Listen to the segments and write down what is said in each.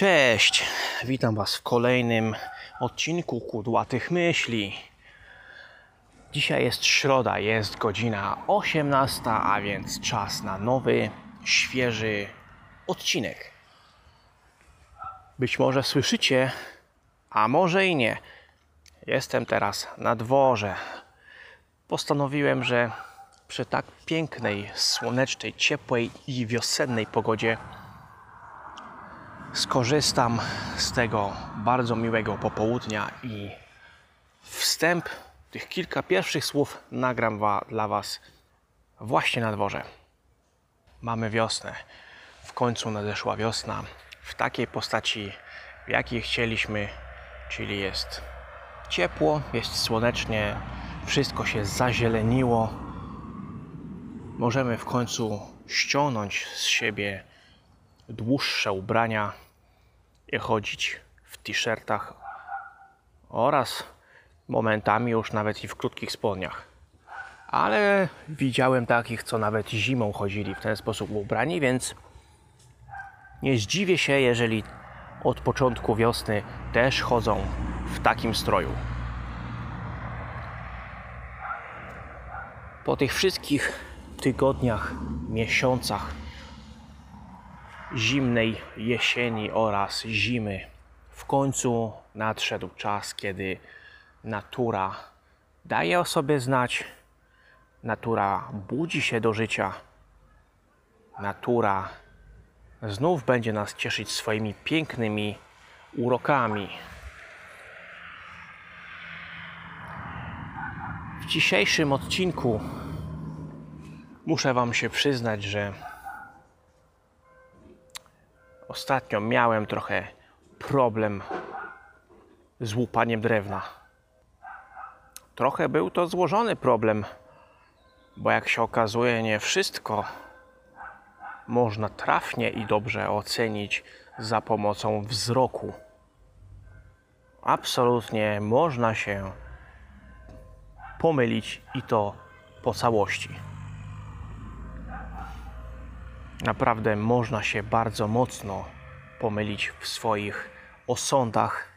Cześć, witam Was w kolejnym odcinku Kudłatych Myśli. Dzisiaj jest środa, jest godzina 18, a więc czas na nowy, świeży odcinek. Być może słyszycie, a może i nie. Jestem teraz na dworze. Postanowiłem, że przy tak pięknej, słonecznej, ciepłej i wiosennej pogodzie skorzystam z tego bardzo miłego popołudnia i wstęp tych kilka pierwszych słów nagram wa dla Was właśnie na dworze. Mamy wiosnę. W końcu nadeszła wiosna w takiej postaci, w jakiej chcieliśmy, czyli jest ciepło, jest słonecznie, wszystko się zazieleniło. Możemy w końcu ściągnąć z siebie dłuższe ubrania chodzić w t-shirtach oraz momentami już nawet i w krótkich spodniach. Ale widziałem takich, co nawet zimą chodzili w ten sposób ubrani, więc nie zdziwię się, jeżeli od początku wiosny też chodzą w takim stroju. Po tych wszystkich tygodniach, miesiącach zimnej jesieni oraz zimy. W końcu nadszedł czas, kiedy natura daje o sobie znać, natura budzi się do życia, natura znów będzie nas cieszyć swoimi pięknymi urokami. W dzisiejszym odcinku muszę Wam się przyznać, że ostatnio miałem trochę problem z łupaniem drewna. Trochę był to złożony problem, bo jak się okazuje, nie wszystko można trafnie i dobrze ocenić za pomocą wzroku. Absolutnie można się pomylić i to po całości. Naprawdę można się bardzo mocno pomylić w swoich osądach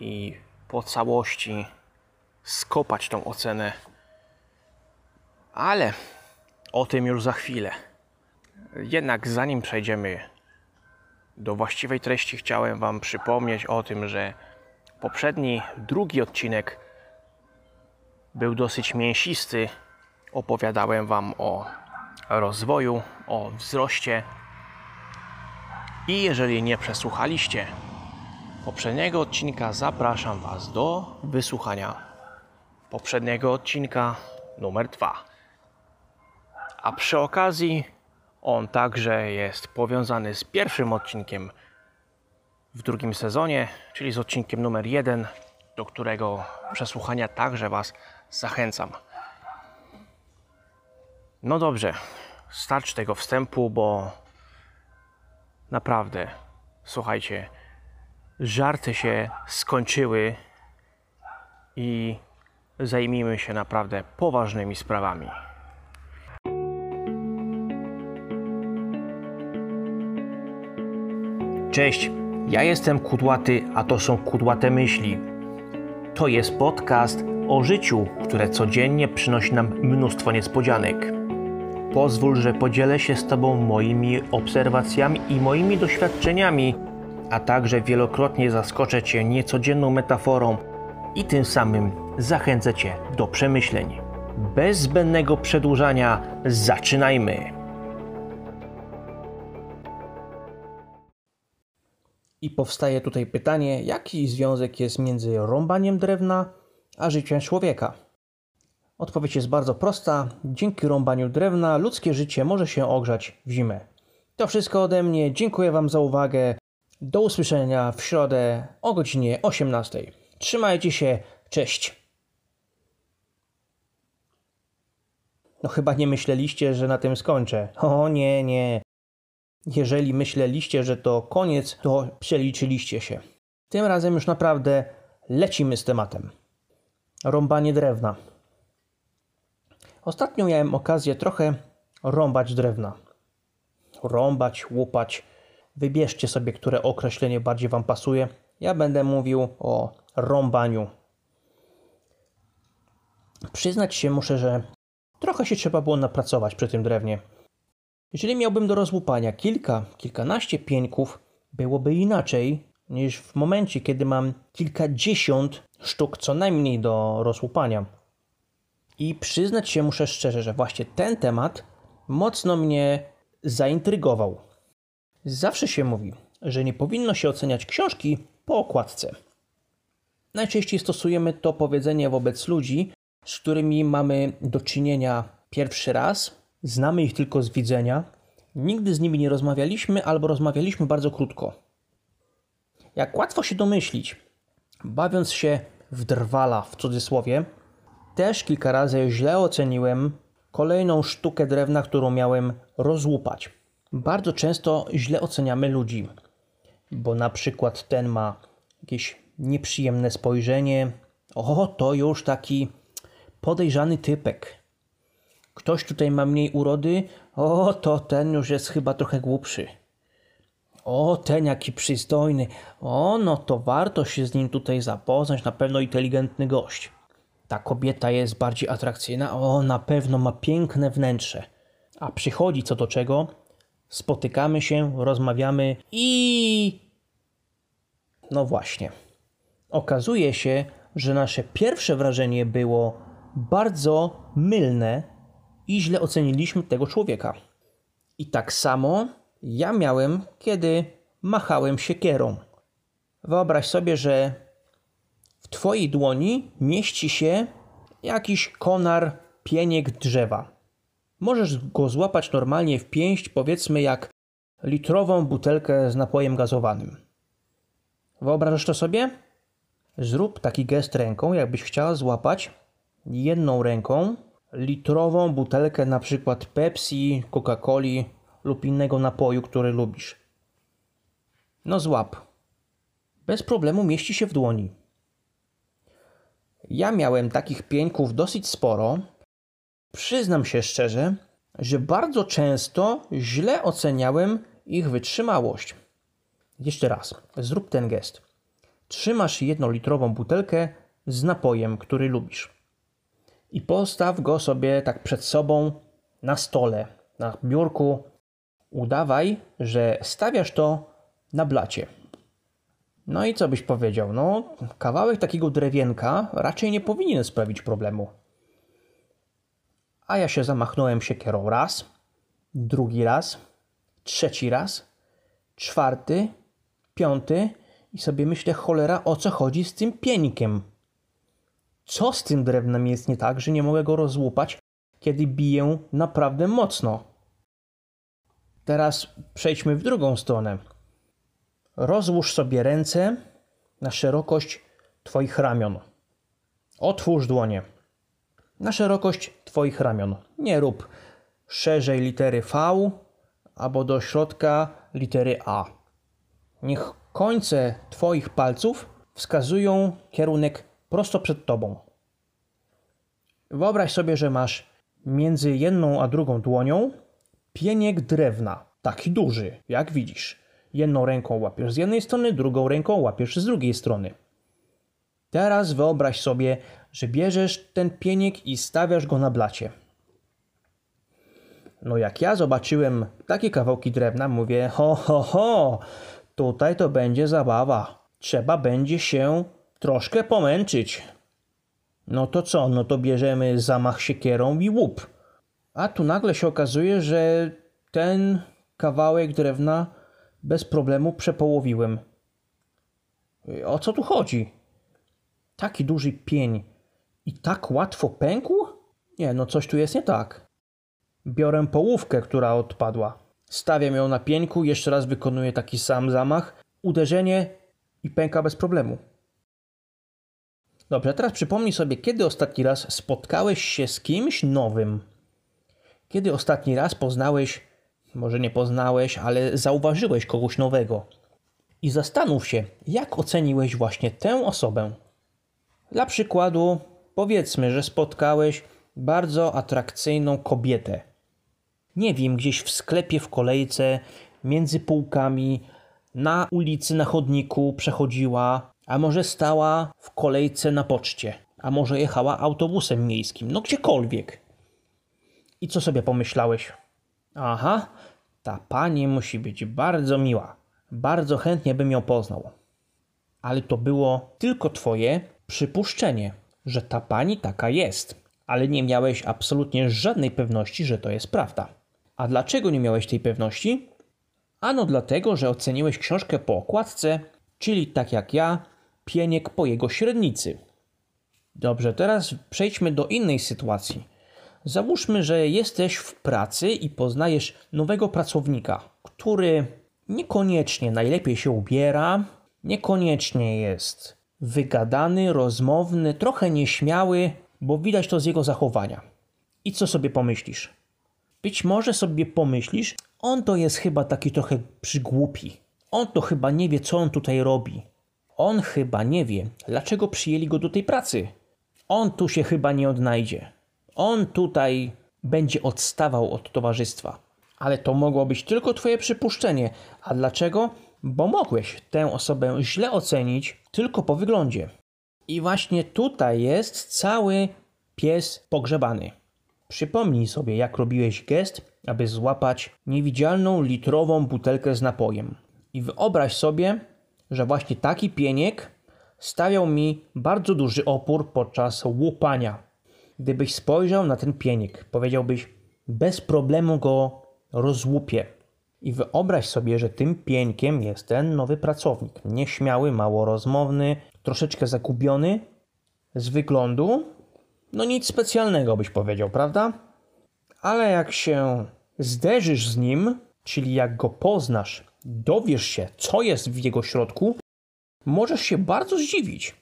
i po całości skopać tą ocenę. Ale o tym już za chwilę. Jednak zanim przejdziemy do właściwej treści, chciałem Wam przypomnieć o tym, że poprzedni, drugi odcinek był dosyć mięsisty. Opowiadałem Wam o rozwoju, o wzroście. I jeżeli nie przesłuchaliście poprzedniego odcinka, zapraszam Was do wysłuchania poprzedniego odcinka numer 2. A przy okazji on także jest powiązany z pierwszym odcinkiem w drugim sezonie, czyli z odcinkiem numer 1, do którego przesłuchania także Was zachęcam. No dobrze, starczy tego wstępu, bo naprawdę, słuchajcie, żarty się skończyły i zajmijmy się naprawdę poważnymi sprawami. Cześć, ja jestem Kudłaty, a to są Kudłate Myśli. To jest podcast o życiu, które codziennie przynosi nam mnóstwo niespodzianek. Pozwól, że podzielę się z Tobą moimi obserwacjami i moimi doświadczeniami, a także wielokrotnie zaskoczę Cię niecodzienną metaforą i tym samym zachęcę Cię do przemyśleń. Bez zbędnego przedłużania, zaczynajmy! I powstaje tutaj pytanie, jaki związek jest między rąbaniem drewna a życiem człowieka? Odpowiedź jest bardzo prosta. Dzięki rąbaniu drewna ludzkie życie może się ogrzać w zimę. To wszystko ode mnie. Dziękuję Wam za uwagę. Do usłyszenia w środę o godzinie 18. Trzymajcie się. Cześć. No chyba nie myśleliście, że na tym skończę. O nie, nie. Jeżeli myśleliście, że to koniec, to przeliczyliście się. Tym razem już naprawdę lecimy z tematem. Rąbanie drewna. Ostatnio miałem okazję trochę rąbać drewna. Rąbać, łupać. Wybierzcie sobie, które określenie bardziej Wam pasuje. Ja będę mówił o rąbaniu. Przyznać się muszę, że trochę się trzeba było napracować przy tym drewnie. Jeżeli miałbym do rozłupania kilka, kilkanaście pieńków, byłoby inaczej niż w momencie, kiedy mam kilkadziesiąt sztuk co najmniej do rozłupania. I przyznać się muszę szczerze, że właśnie ten temat mocno mnie zaintrygował. Zawsze się mówi, że nie powinno się oceniać książki po okładce. Najczęściej stosujemy to powiedzenie wobec ludzi, z którymi mamy do czynienia pierwszy raz, znamy ich tylko z widzenia, nigdy z nimi nie rozmawialiśmy albo rozmawialiśmy bardzo krótko. Jak łatwo się domyślić, bawiąc się w drwala w cudzysłowie, też kilka razy źle oceniłem kolejną sztukę drewna, którą miałem rozłupać. Bardzo często źle oceniamy ludzi, bo na przykład ten ma jakieś nieprzyjemne spojrzenie. O, to już taki podejrzany typek. Ktoś tutaj ma mniej urody, o, to ten już jest chyba trochę głupszy. O, ten jaki przystojny. O, no to warto się z nim tutaj zapoznać, na pewno inteligentny gość. Ta kobieta jest bardziej atrakcyjna, o, na pewno ma piękne wnętrze. A przychodzi co do czego, spotykamy się, rozmawiamy i. No właśnie. Okazuje się, że nasze pierwsze wrażenie było bardzo mylne i źle oceniliśmy tego człowieka. I tak samo ja miałem, kiedy machałem siekierą. Wyobraź sobie, że w Twojej dłoni mieści się jakiś konar pieniek drzewa. Możesz go złapać normalnie w pięść, powiedzmy jak litrową butelkę z napojem gazowanym. Wyobrażasz to sobie? Zrób taki gest ręką, jakbyś chciała złapać jedną ręką litrową butelkę na przykład Pepsi, Coca-Coli lub innego napoju, który lubisz. No złap. Bez problemu mieści się w dłoni. Ja miałem takich pieńków dosyć sporo. Przyznam się szczerze, że bardzo często źle oceniałem ich wytrzymałość. Jeszcze raz, zrób ten gest. Trzymasz jednolitrową butelkę z napojem, który lubisz. I postaw go sobie tak przed sobą na stole, na biurku. Udawaj, że stawiasz to na blacie. No i co byś powiedział? No, kawałek takiego drewienka raczej nie powinien sprawić problemu. A ja się zamachnąłem siekierą raz, drugi raz, trzeci raz, czwarty, piąty i sobie myślę, cholera, o co chodzi z tym pienikiem? Co z tym drewnem jest nie tak, że nie mogę go rozłupać, kiedy biję naprawdę mocno? Teraz przejdźmy w drugą stronę. Rozłóż sobie ręce na szerokość Twoich ramion. Otwórz dłonie. Na szerokość Twoich ramion. Nie rób szerzej litery V albo do środka litery A. Niech końce Twoich palców wskazują kierunek prosto przed Tobą. Wyobraź sobie, że masz między jedną a drugą dłonią pieniek drewna, taki duży, jak widzisz. Jedną ręką łapiesz z jednej strony, drugą ręką łapiesz z drugiej strony. Teraz wyobraź sobie, że bierzesz ten pieniek i stawiasz go na blacie. No jak ja zobaczyłem takie kawałki drewna, mówię, ho, ho, ho, tutaj to będzie zabawa. Trzeba będzie się troszkę pomęczyć. No to co? No to bierzemy zamach siekierą i łup. A tu nagle się okazuje, że ten kawałek drewna bez problemu przepołowiłem. O co tu chodzi? Taki duży pień i tak łatwo pękł? Nie, no coś tu jest nie tak. Biorę połówkę, która odpadła. Stawiam ją na pieńku, jeszcze raz wykonuję taki sam zamach, uderzenie i pęka bez problemu. Dobrze, teraz przypomnij sobie, kiedy ostatni raz spotkałeś się z kimś nowym. Kiedy ostatni raz poznałeś, może nie poznałeś, ale zauważyłeś kogoś nowego. I zastanów się, jak oceniłeś właśnie tę osobę. Dla przykładu, powiedzmy, że spotkałeś bardzo atrakcyjną kobietę. Nie wiem, gdzieś w sklepie, w kolejce, między półkami, na ulicy, na chodniku przechodziła, a może stała w kolejce na poczcie, a może jechała autobusem miejskim, no gdziekolwiek. I co sobie pomyślałeś? Aha, ta pani musi być bardzo miła. Bardzo chętnie bym ją poznał. Ale to było tylko twoje przypuszczenie, że ta pani taka jest. Ale nie miałeś absolutnie żadnej pewności, że to jest prawda. A dlaczego nie miałeś tej pewności? Ano dlatego, że oceniłeś książkę po okładce, czyli tak jak ja, pieniek po jego średnicy. Dobrze, teraz przejdźmy do innej sytuacji. Załóżmy, że jesteś w pracy i poznajesz nowego pracownika, który niekoniecznie najlepiej się ubiera, niekoniecznie jest wygadany, rozmowny, trochę nieśmiały, bo widać to z jego zachowania. I co sobie pomyślisz? Być może sobie pomyślisz, on to jest chyba taki trochę przygłupi. On to chyba nie wie, co on tutaj robi. On chyba nie wie, dlaczego przyjęli go do tej pracy. On tu się chyba nie odnajdzie. On tutaj będzie odstawał od towarzystwa. Ale to mogło być tylko Twoje przypuszczenie. A dlaczego? Bo mogłeś tę osobę źle ocenić tylko po wyglądzie. I właśnie tutaj jest cały pies pogrzebany. Przypomnij sobie, jak robiłeś gest, aby złapać niewidzialną litrową butelkę z napojem. I wyobraź sobie, że właśnie taki pieniek stawiał mi bardzo duży opór podczas łupania. Gdybyś spojrzał na ten pieniek, powiedziałbyś, bez problemu go rozłupię. I wyobraź sobie, że tym pieńkiem jest ten nowy pracownik. Nieśmiały, mało rozmowny, troszeczkę zagubiony z wyglądu. No nic specjalnego byś powiedział, prawda? Ale jak się zderzysz z nim, czyli jak go poznasz, dowiesz się, co jest w jego środku, możesz się bardzo zdziwić.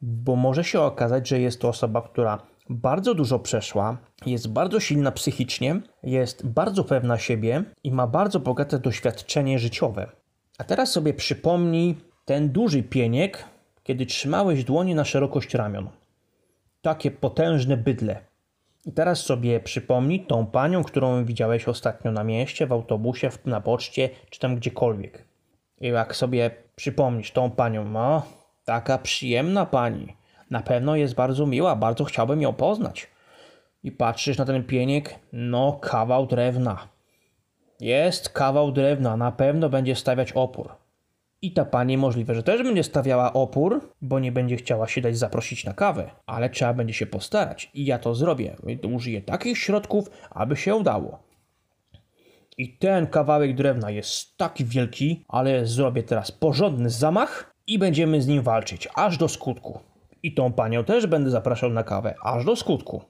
Bo może się okazać, że jest to osoba, która bardzo dużo przeszła, jest bardzo silna psychicznie, jest bardzo pewna siebie i ma bardzo bogate doświadczenie życiowe. A teraz sobie przypomnij ten duży pieniek, kiedy trzymałeś dłonie na szerokość ramion. Takie potężne bydle. I teraz sobie przypomnij tą panią, którą widziałeś ostatnio na mieście, w autobusie, na poczcie, czy tam gdziekolwiek. I jak sobie przypomnisz tą panią, no, taka przyjemna pani na pewno jest bardzo miła, bardzo chciałbym ją poznać. I patrzysz na ten pieniek, no kawał drewna. Jest kawał drewna, na pewno będzie stawiać opór. I ta pani możliwe, że też będzie stawiała opór, bo nie będzie chciała się dać zaprosić na kawę, ale trzeba będzie się postarać. I ja to zrobię. Użyję takich środków, aby się udało. I ten kawałek drewna jest taki wielki, ale zrobię teraz porządny zamach i będziemy z nim walczyć, aż do skutku. I tą panią też będę zapraszał na kawę, aż do skutku.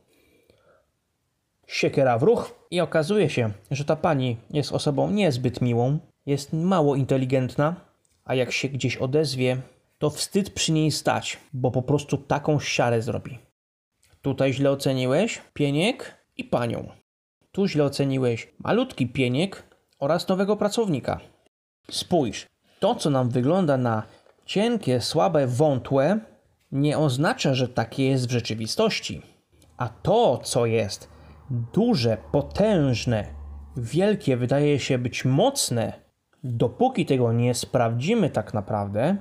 Siekiera w ruch i okazuje się, że ta pani jest osobą niezbyt miłą, jest mało inteligentna, a jak się gdzieś odezwie, to wstyd przy niej stać, bo po prostu taką siarę zrobi. Tutaj źle oceniłeś pieniek i panią. Tu źle oceniłeś malutki pieniek oraz nowego pracownika. Spójrz, to co nam wygląda na cienkie, słabe, wątłe, nie oznacza, że takie jest w rzeczywistości. A to, co jest duże, potężne, wielkie, wydaje się być mocne, dopóki tego nie sprawdzimy tak naprawdę,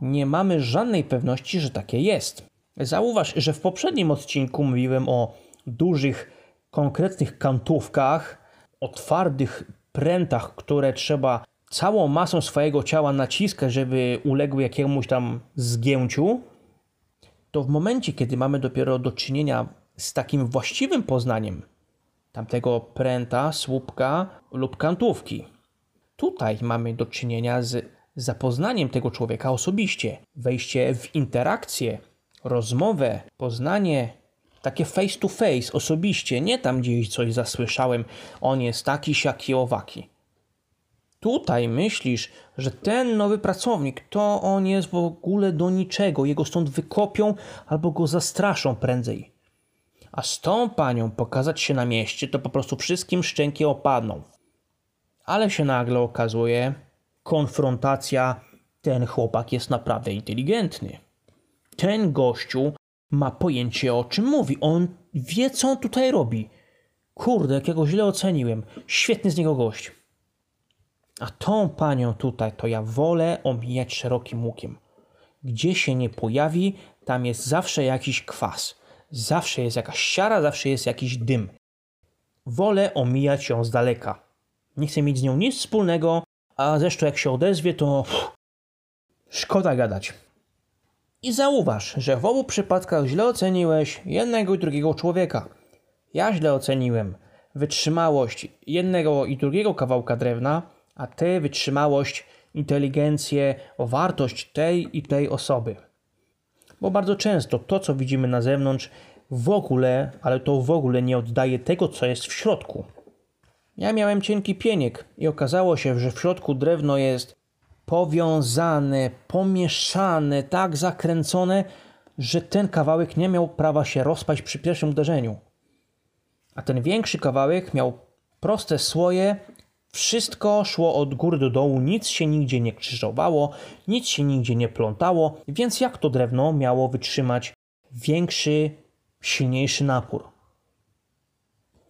nie mamy żadnej pewności, że takie jest. Zauważ, że w poprzednim odcinku mówiłem o dużych, konkretnych kantówkach, o twardych prętach, które trzeba całą masą swojego ciała naciskać, żeby uległy jakiemuś tam zgięciu to w momencie, kiedy mamy dopiero do czynienia z takim właściwym poznaniem tamtego pręta, słupka lub kantówki, tutaj mamy do czynienia z zapoznaniem tego człowieka osobiście, wejście w interakcję, rozmowę, poznanie takie face to face, osobiście, nie tam gdzieś coś zasłyszałem, on jest taki, siaki, owaki. Tutaj myślisz, że ten nowy pracownik to on jest w ogóle do niczego, jego stąd wykopią albo go zastraszą prędzej. A z tą panią pokazać się na mieście, to po prostu wszystkim szczęki opadną. Ale się nagle okazuje, konfrontacja, ten chłopak jest naprawdę inteligentny. Ten gościu ma pojęcie o czym mówi, on wie co on tutaj robi. Kurde, jakiego źle oceniłem. Świetny z niego gość. A tą panią tutaj to ja wolę omijać szerokim łukiem. Gdzie się nie pojawi, tam jest zawsze jakiś kwas. Zawsze jest jakaś siara, zawsze jest jakiś dym. Wolę omijać ją z daleka. Nie chcę mieć z nią nic wspólnego, a zresztą jak się odezwie, to szkoda gadać. I zauważ, że w obu przypadkach źle oceniłeś jednego i drugiego człowieka. Ja źle oceniłem wytrzymałość jednego i drugiego kawałka drewna, a ty wytrzymałość, inteligencję, wartość tej i tej osoby. Bo bardzo często to, co widzimy na zewnątrz, w ogóle, ale to w ogóle nie oddaje tego, co jest w środku. Ja miałem cienki pieniek i okazało się, że w środku drewno jest powiązane, pomieszane, tak zakręcone, że ten kawałek nie miał prawa się rozpaść przy pierwszym uderzeniu. A ten większy kawałek miał proste słoje, wszystko szło od góry do dołu, nic się nigdzie nie krzyżowało, nic się nigdzie nie plątało, więc jak to drewno miało wytrzymać większy, silniejszy napór?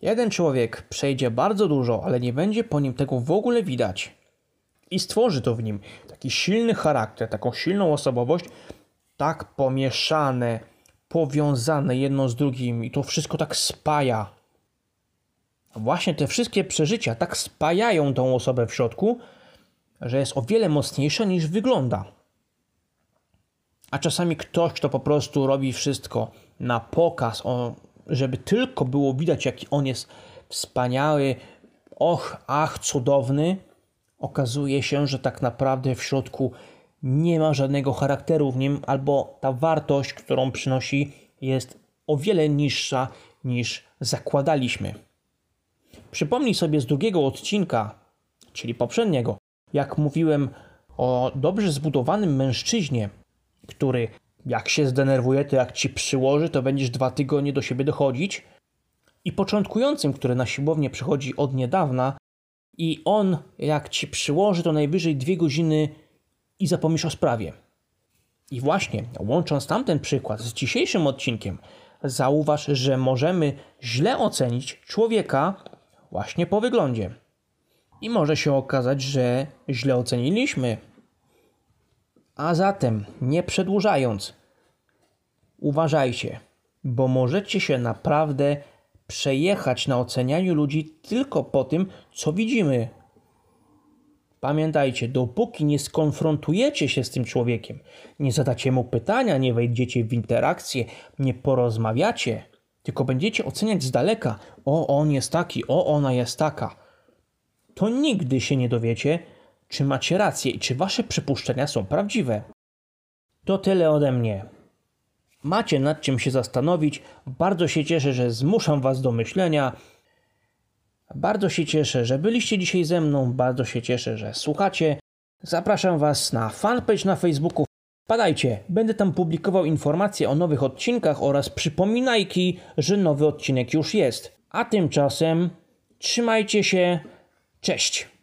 Jeden człowiek przejdzie bardzo dużo, ale nie będzie po nim tego w ogóle widać i stworzy to w nim taki silny charakter, taką silną osobowość, tak pomieszane, powiązane jedno z drugim i to wszystko tak spaja. Właśnie te wszystkie przeżycia tak spajają tą osobę w środku, że jest o wiele mocniejsza niż wygląda. A czasami ktoś, kto po prostu robi wszystko na pokaz, żeby tylko było widać, jaki on jest wspaniały, och, ach, cudowny, okazuje się, że tak naprawdę w środku nie ma żadnego charakteru w nim, albo ta wartość, którą przynosi, jest o wiele niższa niż zakładaliśmy. Przypomnij sobie z drugiego odcinka, czyli poprzedniego, jak mówiłem o dobrze zbudowanym mężczyźnie, który jak się zdenerwuje, to jak ci przyłoży, to będziesz dwa tygodnie do siebie dochodzić. I początkującym, który na siłownię przychodzi od niedawna, i on, jak ci przyłoży, to najwyżej dwie godziny i zapomnisz o sprawie. I właśnie, łącząc tamten przykład z dzisiejszym odcinkiem, zauważ, że możemy źle ocenić człowieka właśnie po wyglądzie. I może się okazać, że źle oceniliśmy. A zatem, nie przedłużając, uważajcie, bo możecie się naprawdę przejechać na ocenianiu ludzi tylko po tym, co widzimy. Pamiętajcie, dopóki nie skonfrontujecie się z tym człowiekiem, nie zadacie mu pytania, nie wejdziecie w interakcję, nie porozmawiacie, tylko będziecie oceniać z daleka, o on jest taki, o ona jest taka, to nigdy się nie dowiecie, czy macie rację i czy wasze przypuszczenia są prawdziwe. To tyle ode mnie macie nad czym się zastanowić. Bardzo się cieszę, że zmuszam Was do myślenia. Bardzo się cieszę, że byliście dzisiaj ze mną. Bardzo się cieszę, że słuchacie. Zapraszam Was na fanpage na Facebooku. Padajcie, będę tam publikował informacje o nowych odcinkach oraz przypominajki, że nowy odcinek już jest. A tymczasem trzymajcie się. Cześć!